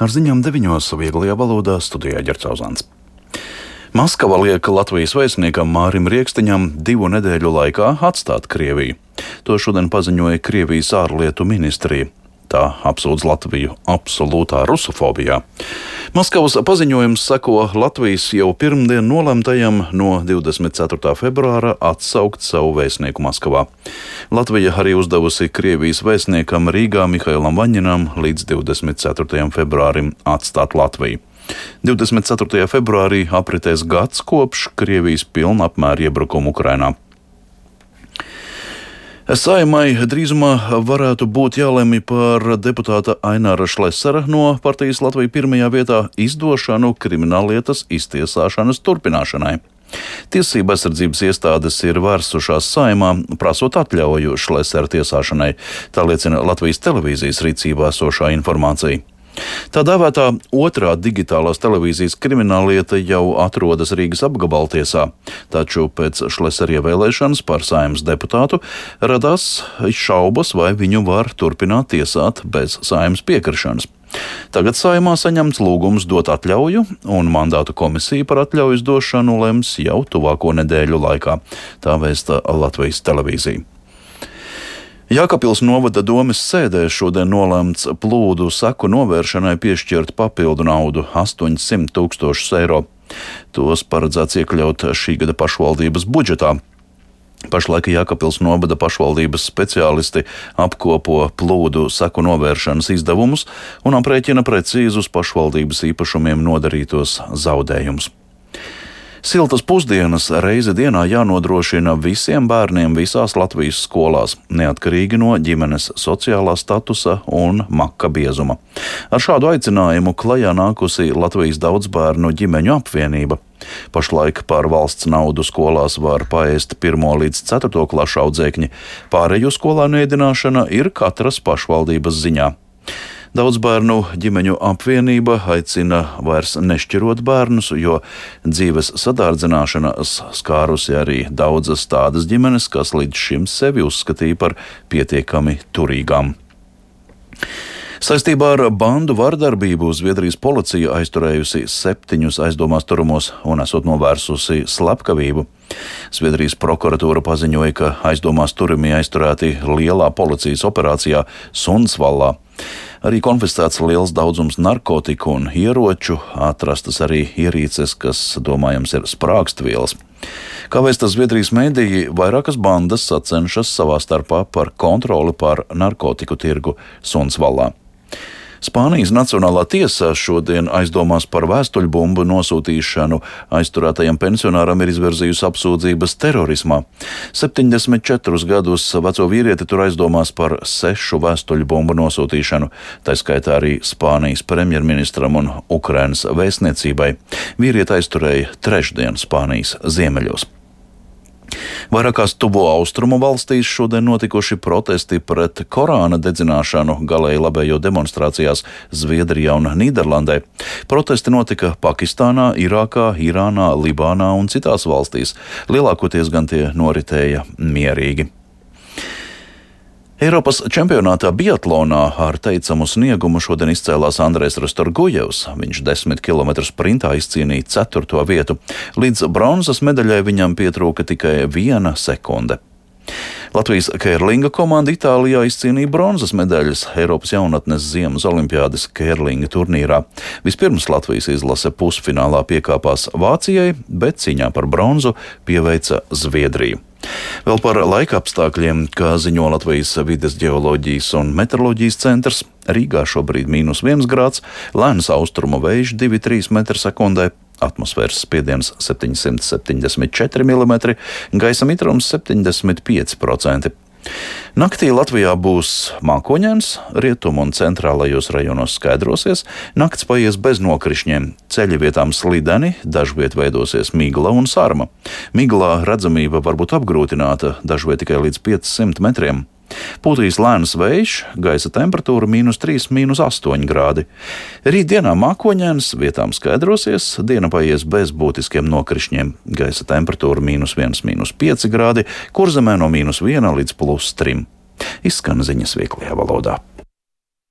Ar ziņām deviņos vieglajā valodā studijā Ģercauzāns. Maskava liek Latvijas vēstniekam Mārim Rieksniņam divu nedēļu laikā atstāt Krieviju. To šodien paziņoja Krievijas ārlietu ministrija tā apsūdz Latviju absolūtā rusofobijā. Maskavas paziņojums seko Latvijas jau pirmdien nolemtajam no 24. februāra atsaukt savu vēstnieku Maskavā. Latvija arī uzdevusi Krievijas vēstniekam Rīgā Mihailam Vaņinam līdz 24. februārim atstāt Latviju. 24. februārī apritēs gads kopš Krievijas pilna apmēra iebrukuma Ukrainā. Saimai drīzumā varētu būt jālemj par deputāta Aināra Šlesera no partijas Latvijas pirmajā vietā izdošanu krimināllietas iztiesāšanas turpināšanai. Tiesība aizsardzības iestādes ir vērsušās saimā, prasot atļauju Šlesera tiesāšanai, tā liecina Latvijas televīzijas rīcībā esošā informācija. Tā dēvētā otrā digitālās televīzijas krimināllieta jau atrodas Rīgas apgabaltiesā, taču pēc Šlesera ievēlēšanas par saimnes deputātu radās šaubas, vai viņu var turpināt tiesāt bez saimnes piekrišanas. Tagad saimā saņemts lūgums dot atļauju, un mandātu komisija par atļaujas došanu lems jau tuvāko nedēļu laikā, tā vēsta Latvijas televīzija. Jākapils novada domas sēdē šodien nolēmts plūdu saku novēršanai piešķirt papildu naudu - 800 tūkstošus eiro. Tos paredzēts iekļaut šī gada pašvaldības budžetā. Pašlaik Jākapils novada pašvaldības speciālisti apkopo plūdu seku novēršanas izdevumus un aprēķina precīzus pašvaldības īpašumiem nodarītos zaudējumus. Siltas pusdienas reizi dienā jānodrošina visiem bērniem visās Latvijas skolās, neatkarīgi no ģimenes sociālā statusa un maka biezuma. Ar šādu aicinājumu klajā nākusi Latvijas daudzbērnu ģimeņu apvienība. Pašlaik par valsts naudu skolās var paēst 1 līdz 4 klašu audzēkņi. Pārējo skolēnu ēdināšana ir katras pašvaldības ziņā. Daudz bērnu ģimeņu apvienība aicina vairs nešķirot bērnus, jo dzīves sadārdzināšana skārusi arī daudzas tādas ģimenes, kas līdz šim sevi uzskatīja par pietiekami turīgām. Saistībā ar bandu vardarbību Zviedrijas policija aizturējusi septiņus aizdomās turamos un esot novērsusi slepkavību. Zviedrijas prokuratūra paziņoja, ka aizdomās turamie aizturēti lielā policijas operācijā Sunsvallā. Arī konfiscēts liels daudzums narkotiku un ieroču, atrastas arī ierīces, kas, domājams, ir sprāgstvielas. Kā vēsta Zviedrijas mēdīji, vairākas bandas sacenšas savā starpā par kontroli pār narkotiku tirgu Sunsvallā. Spānijas Nacionālā tiesā šodien aizdomās par vēstuļbumbu nosūtīšanu aizturētajam pensionāram ir izvirzījusi apsūdzības terorismā. 74 gadus veco vīrieti tur aizdomās par sešu vēstuļbumbu nosūtīšanu, tā skaitā arī Spānijas premjerministram un Ukrainas vēstniecībai. Vīrieti aizturēja trešdien Spānijas ziemeļos. Vairākās tuvo austrumu valstīs šodien notikuši protesti pret Korāna dedzināšanu galēji labējo demonstrācijās Zviedrijā un Nīderlandē. Protesti notika Pakistānā, Irākā, Irānā, Libānā un citās valstīs. Lielākoties gan tie noritēja mierīgi. Eiropas čempionātā Biatlonā ar teicamu sniegumu šodien izcēlās Andrēs Rastorgujevs. Viņš 10 km sprintā izcīnīja 4. vietu. Līdz bronzas medaļai viņam pietrūka tikai viena sekunde. Latvijas Kērlinga komanda Itālijā izcīnīja bronzas medaļas Eiropas jaunatnes ziemas olimpiādas Kērlinga turnīrā. Vispirms Latvijas izlase pusfinālā piekāpās Vācijai, bet cīņā par bronzu pieveica Zviedriju. Vēl par laika apstākļiem, kā ziņo Latvijas vides geoloģijas un meteoroloģijas centrs. Rīgā šobrīd ir mīnus 1 grāds, lēns austrumu vējš 2,3 m2, atmosfēras spiediens 774 mm, gaisa mitrums 75%. Naktī Latvijā būs mākoņdienas, rietumu un centrālajos rajonos skaidrosies, nakts paies bez nokrišņiem, ceļi vietām slideni, dažviet veidosies migla un sarma. Miglā redzamība var būt apgrūtināta, dažviet tikai līdz 500 metriem. Pūtīs lēns vējš, gaisa temperatūra - mīnus 3, mīnus 8 grādi. Rītdienā mākoņdienas vietām skaidrosies, diena paies bez būtiskiem nokrišņiem. Gaisa temperatūra - mīnus 1, mīnus 5 grādi, kurzemē no mīnus 1 līdz plus 3. Izskan ziņas vieglajā valodā.